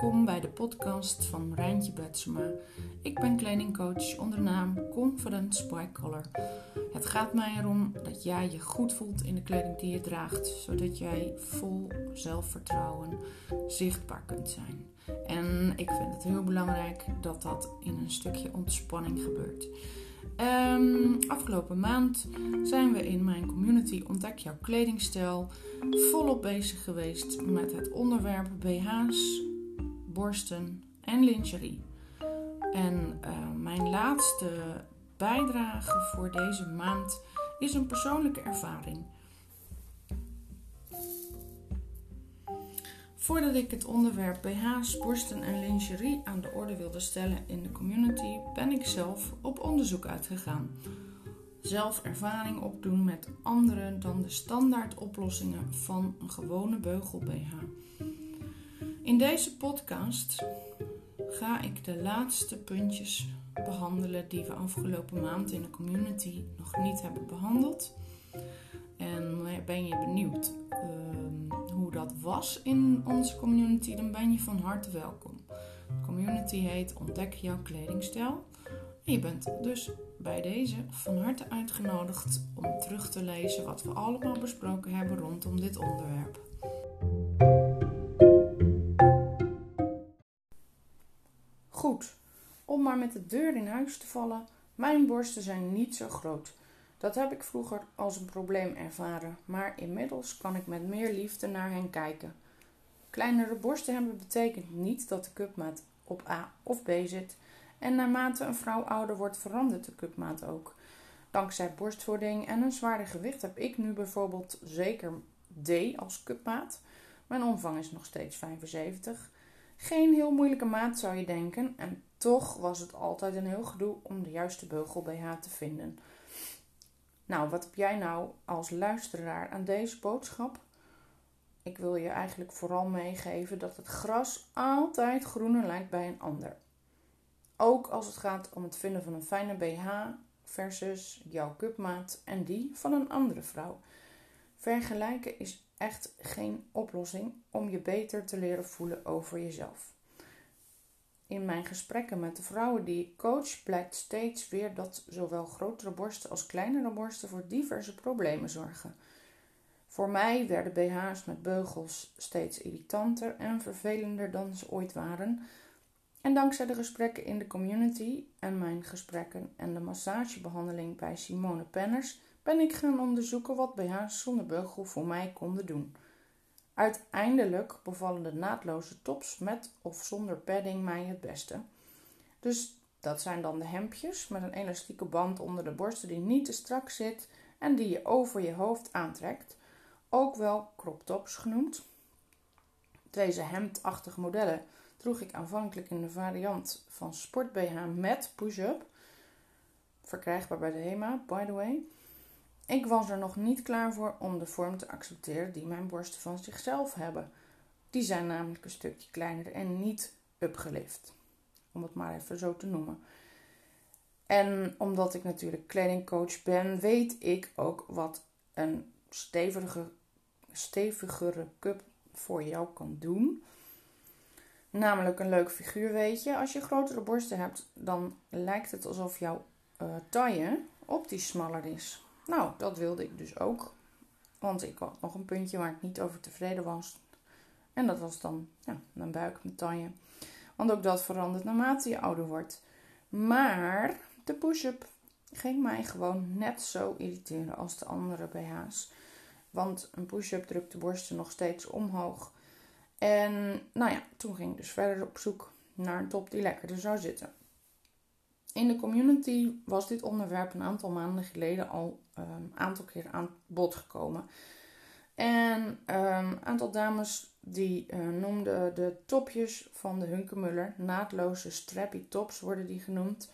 Welkom bij de podcast van Rijntje Betsema. Ik ben kledingcoach onder naam Confident Spike Color. Het gaat mij erom dat jij je goed voelt in de kleding die je draagt, zodat jij vol zelfvertrouwen zichtbaar kunt zijn. En ik vind het heel belangrijk dat dat in een stukje ontspanning gebeurt. Um, afgelopen maand zijn we in mijn community Ontdek jouw kledingstijl volop bezig geweest met het onderwerp BH's, borsten en lingerie. En uh, mijn laatste bijdrage voor deze maand is een persoonlijke ervaring. Voordat ik het onderwerp BH's, borsten en lingerie aan de orde wilde stellen in de community, ben ik zelf op onderzoek uitgegaan. Zelf ervaring opdoen met anderen dan de standaard oplossingen van een gewone beugel BH. In deze podcast ga ik de laatste puntjes behandelen die we afgelopen maand in de community nog niet hebben behandeld. En ben je benieuwd uh, hoe dat was in onze community, dan ben je van harte welkom. De community heet Ontdek jouw kledingstijl. En je bent dus bij deze van harte uitgenodigd om terug te lezen wat we allemaal besproken hebben rondom dit onderwerp. Maar met de deur in huis te vallen, mijn borsten zijn niet zo groot. Dat heb ik vroeger als een probleem ervaren, maar inmiddels kan ik met meer liefde naar hen kijken. Kleinere borsten hebben betekent niet dat de cupmaat op A of B zit. En naarmate een vrouw ouder wordt, verandert de cupmaat ook. Dankzij borstvoeding en een zwaarder gewicht heb ik nu bijvoorbeeld zeker D als cupmaat. Mijn omvang is nog steeds 75. Geen heel moeilijke maat zou je denken, en toch was het altijd een heel gedoe om de juiste beugel BH te vinden. Nou, wat heb jij nou als luisteraar aan deze boodschap? Ik wil je eigenlijk vooral meegeven dat het gras altijd groener lijkt bij een ander. Ook als het gaat om het vinden van een fijne BH versus jouw cupmaat en die van een andere vrouw. Vergelijken is echt geen oplossing om je beter te leren voelen over jezelf. In mijn gesprekken met de vrouwen die ik coach blijkt steeds weer dat zowel grotere borsten als kleinere borsten voor diverse problemen zorgen. Voor mij werden BH's met beugels steeds irritanter en vervelender dan ze ooit waren. En dankzij de gesprekken in de community en mijn gesprekken en de massagebehandeling bij Simone Penners ben ik gaan onderzoeken wat BH's zonder beugel voor mij konden doen. Uiteindelijk bevallen de naadloze tops met of zonder padding mij het beste. Dus dat zijn dan de hemdjes met een elastieke band onder de borsten die niet te strak zit en die je over je hoofd aantrekt, ook wel crop tops genoemd. Deze hemdachtige modellen droeg ik aanvankelijk in de variant van sport BH met push-up, verkrijgbaar bij de HEMA, by the way. Ik was er nog niet klaar voor om de vorm te accepteren die mijn borsten van zichzelf hebben. Die zijn namelijk een stukje kleiner en niet upgelift. Om het maar even zo te noemen. En omdat ik natuurlijk kledingcoach ben, weet ik ook wat een stevige, stevigere cup voor jou kan doen. Namelijk een leuk figuur, weet je. Als je grotere borsten hebt, dan lijkt het alsof jouw uh, taille optisch smaller is. Nou, dat wilde ik dus ook. Want ik had nog een puntje waar ik niet over tevreden was. En dat was dan ja, mijn buik, mijn. Want ook dat verandert naarmate je ouder wordt. Maar de push-up ging mij gewoon net zo irriteren als de andere BH's. Want een push-up drukt de borsten nog steeds omhoog. En nou ja, toen ging ik dus verder op zoek naar een top die lekkerder zou zitten. In de community was dit onderwerp een aantal maanden geleden al een ehm, aantal keer aan bod gekomen. En een ehm, aantal dames die uh, noemden de topjes van de Hunkemuller, naadloze strappy tops worden die genoemd,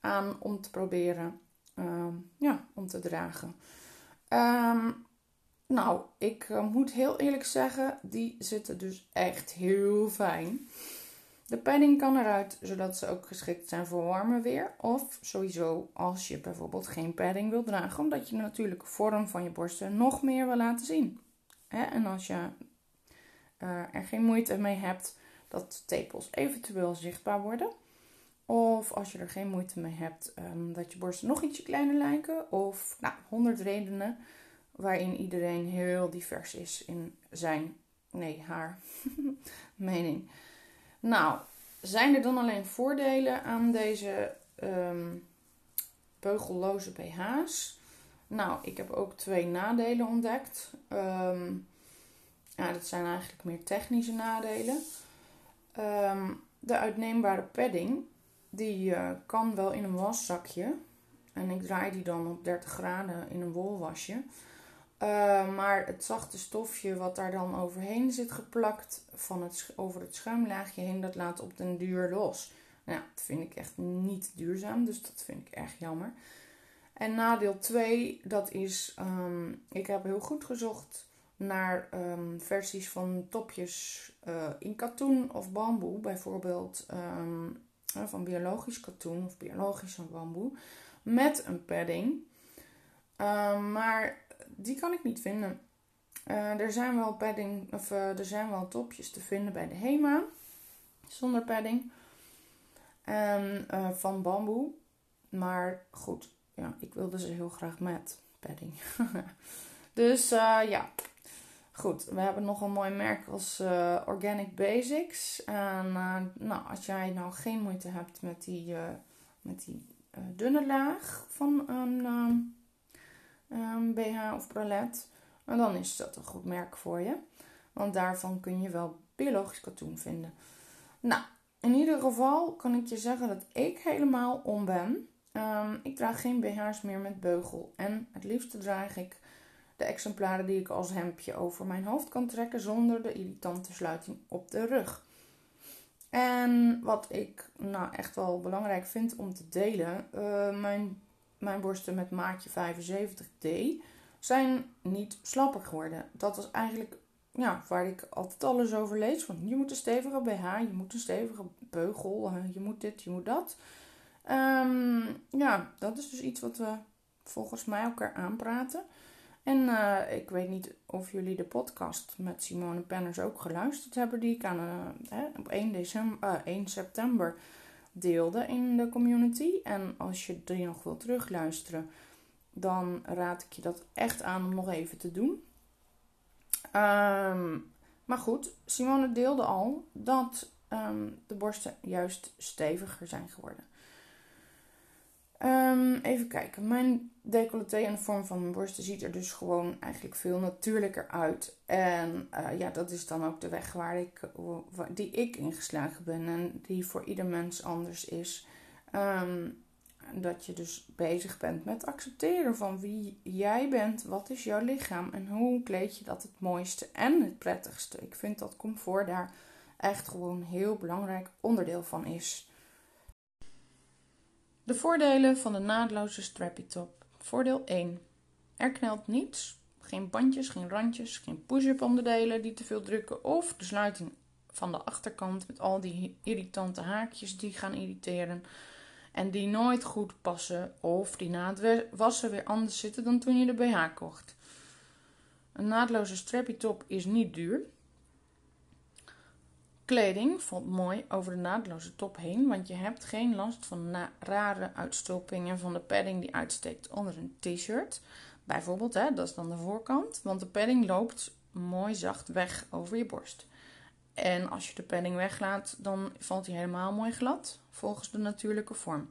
aan om te proberen ehm, ja, om te dragen. nou, ik eh, moet heel eerlijk zeggen, die zitten dus echt heel fijn. De padding kan eruit zodat ze ook geschikt zijn voor warmer weer. Of sowieso als je bijvoorbeeld geen padding wil dragen, omdat je de natuurlijke vorm van je borsten nog meer wil laten zien. En als je uh, er geen moeite mee hebt, dat tepels eventueel zichtbaar worden. Of als je er geen moeite mee hebt, ehm, dat je borsten nog ietsje kleiner lijken. Of nou, 100 redenen waarin iedereen heel divers is in zijn, nee, haar mening. Nou, zijn er dan alleen voordelen aan deze um, beugelloze BH's? Nou, ik heb ook twee nadelen ontdekt. Um, ja, dat zijn eigenlijk meer technische nadelen. Um, de uitneembare padding, die uh, kan wel in een waszakje. En ik draai die dan op 30 graden in een wolwasje. Uh, maar het zachte stofje wat daar dan overheen zit geplakt, van het, over het schuimlaagje heen, dat laat op den duur los. Nou, dat vind ik echt niet duurzaam, dus dat vind ik erg jammer. En nadeel 2, dat is, um, ik heb heel goed gezocht naar um, versies van topjes uh, in katoen of bamboe. Bijvoorbeeld um, van biologisch katoen of biologische bamboe. Met een padding. maar die kan ik niet vinden. Uh, er zijn wel padding, of uh, er zijn wel topjes te vinden bij de Hema. Zonder padding. En uh, van bamboe. Maar goed, ja, ik wilde ze heel graag met padding. dus ja, goed. We hebben nog een mooi merk als Organic Basics. En nou, als jij nou geen moeite hebt met die, met die dunne laag van een um, BH of bralette. En dan is dat een goed merk voor je. Want daarvan kun je wel biologisch katoen vinden. Nou, in ieder geval kan ik je zeggen dat ik helemaal om ben. Um, ik draag geen BH's meer met beugel. En het liefste draag ik de exemplaren die ik als hemdje over mijn hoofd kan trekken zonder de irritante sluiting op de rug. En wat ik nou echt wel belangrijk vind om te delen, uh, mijn mijn borsten met maatje 75D zijn niet slapper geworden. Dat was eigenlijk ja, waar ik altijd alles over lees. Van je moet een stevige BH, je moet een stevige beugel, eh, je moet dit, je moet dat. Um, ja, dat is dus iets wat we volgens mij elkaar aanpraten. En uh, ik weet niet of jullie de podcast met Simone Penners ook geluisterd hebben, die ik aan, uh, op 1, december, 1 september deelde in de community. En als je die nog wil terugluisteren, dan raad ik je dat echt aan om nog even te doen. Um, maar goed, Simone deelde al dat um, de borsten juist steviger zijn geworden. Um, even kijken. Mijn decolleté en de vorm van mijn borsten ziet er dus gewoon eigenlijk veel natuurlijker uit. En uh, ja, dat is dan ook de weg waar ik, die ik ingeslagen ben en die voor ieder mens anders is. Um, dat je dus bezig bent met accepteren van wie jij bent, wat is jouw lichaam en hoe kleed je dat het mooiste en het prettigste. Ik vind dat comfort daar echt gewoon een heel belangrijk onderdeel van is. De voordelen van de naadloze strappy top. Voordeel 1. Er knelt niets. Geen bandjes, geen randjes, geen push-up onderdelen die te veel drukken of de sluiting van de achterkant met al die irritante haakjes die gaan irriteren en die nooit goed passen of die na het wassen weer anders zitten dan toen je de BH kocht. Een naadloze strappy top is niet duur. Kleding valt mooi over de naadloze top heen, want je hebt geen last van rare uitstulpingen van de padding die uitsteekt onder een t-shirt. Bijvoorbeeld, hè, dat is dan de voorkant, want de padding loopt mooi zacht weg over je borst. En als je de padding weglaat, dan valt hij helemaal mooi glad, volgens de natuurlijke vorm.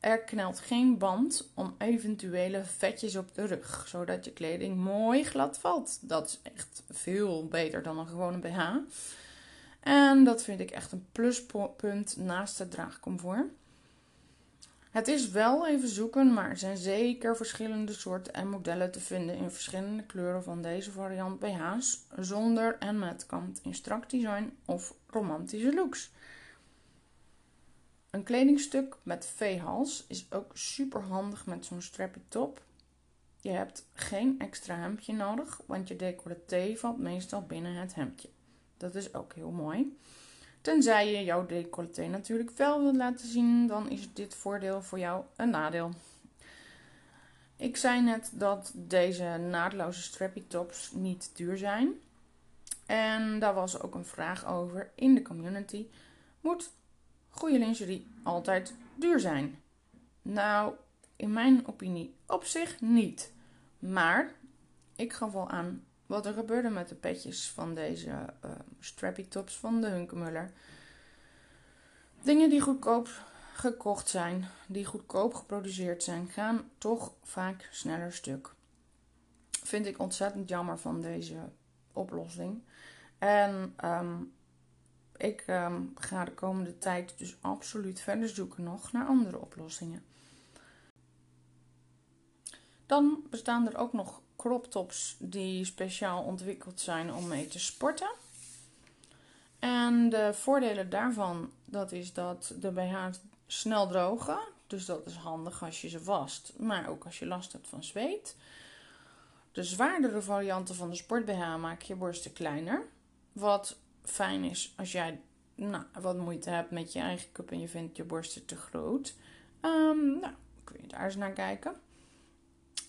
Er knelt geen band om eventuele vetjes op de rug, zodat je kleding mooi glad valt. Dat is echt veel beter dan een gewone BH. En dat vind ik echt een pluspunt naast het draagcomfort. Het is wel even zoeken, maar er zijn zeker verschillende soorten en modellen te vinden in verschillende kleuren van deze variant BH's, zonder en met kant in strak design of romantische looks. Een kledingstuk met V-hals is ook super handig met zo'n strappy top. Je hebt geen extra hemdje nodig, want je decolleté valt meestal binnen het hemdje. Dat is ook heel mooi. Tenzij je jouw decolleté natuurlijk wel wilt laten zien, dan is dit voordeel voor jou een nadeel. Ik zei net dat deze naadloze strappy tops niet duur zijn. En daar was ook een vraag over in de community. Moet goede lingerie altijd duur zijn? Nou, in mijn opinie op zich niet. Maar ik gaf wel aan wat er gebeurde met de petjes van deze uh, strappy tops van de Hunkemuller. Dingen die goedkoop gekocht zijn, die goedkoop geproduceerd zijn, gaan toch vaak sneller stuk. Vind ik ontzettend jammer van deze oplossing. En ehm, ik ehm, ga de komende tijd dus absoluut verder zoeken nog naar andere oplossingen. Dan bestaan er ook nog crop tops die speciaal ontwikkeld zijn om mee te sporten. En de voordelen daarvan, dat is dat de BH's snel drogen. Dus dat is handig als je ze vast, maar ook als je last hebt van zweet. De zwaardere varianten van de sport BH maak je borsten kleiner. Wat fijn is als jij nou, wat moeite hebt met je eigen cup en je vindt je borsten te groot. Um, nou, kun je daar eens naar kijken.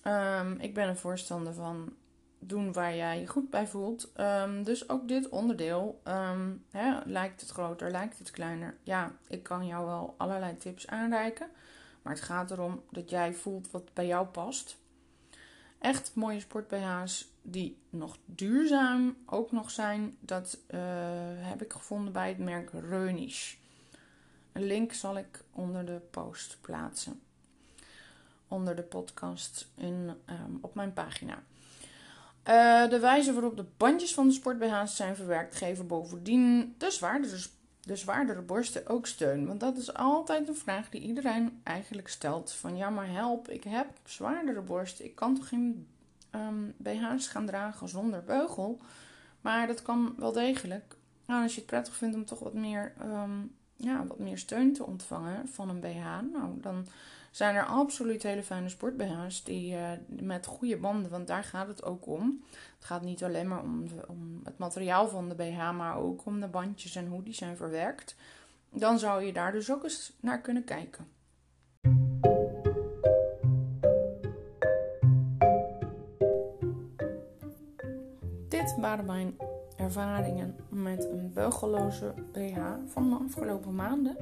Um, ik ben een voorstander van doen waar jij je goed bij voelt. Um, dus ook dit onderdeel. Hè, lijkt het groter, lijkt het kleiner? Ja, ik kan jou wel allerlei tips aanreiken. Maar het gaat erom dat jij voelt wat bij jou past. Echt mooie sport-BH's die nog duurzaam ook nog zijn. Dat uh, heb ik gevonden bij het merk Reunisch. Een link zal ik onder de post plaatsen. Onder de podcast in, um, op mijn pagina. Uh, de wijze waarop de bandjes van de sport-BH's zijn verwerkt geven bovendien de zwaardere, de zwaardere borsten ook steun. Want dat is altijd een vraag die iedereen eigenlijk stelt. Van ja, maar help, ik heb zwaardere borsten. Ik kan toch geen um, ehm, BH's gaan dragen zonder beugel. Maar dat kan wel degelijk. Nou, als je het prettig vindt om toch wat meer, um, ja, wat meer steun te ontvangen van een BH, nou, dan zijn er absoluut hele fijne sport-BH's die uh, met goede banden, want daar gaat het ook om. Het gaat niet alleen maar om, de, om het materiaal van de BH, maar ook om de bandjes en hoe die zijn verwerkt. Dan zou je daar dus ook eens naar kunnen kijken. waren mijn ervaringen met een beugelloze BH van de afgelopen maanden.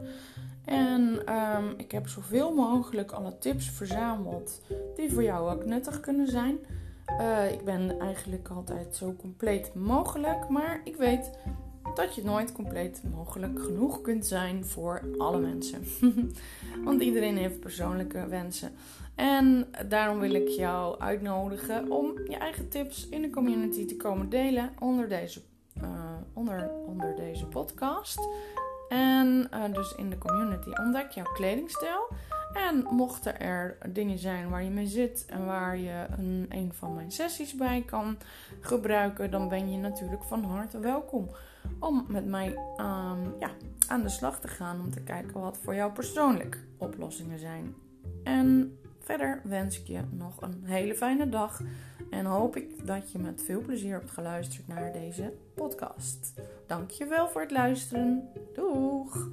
En um, ik heb zoveel mogelijk alle tips verzameld die voor jou ook nuttig kunnen zijn. Uh, ik ben eigenlijk altijd zo compleet mogelijk, maar ik weet dat je nooit compleet mogelijk genoeg kunt zijn voor alle mensen. Want iedereen heeft persoonlijke wensen. En daarom wil ik jou uitnodigen om je eigen tips in de community te komen delen onder deze, uh, onder, onder deze podcast. En uh, dus in de community ontdek jouw kledingstijl. En mochten er dingen zijn waar je mee zit en waar je een, een van mijn sessies bij kan gebruiken, dan ben je natuurlijk van harte welkom om met mij um, ja, aan de slag te gaan om te kijken wat voor jou persoonlijk oplossingen zijn. En verder wens ik je nog een hele fijne dag en hoop ik dat je met veel plezier hebt geluisterd naar deze podcast. Dankjewel voor het luisteren. Doeg!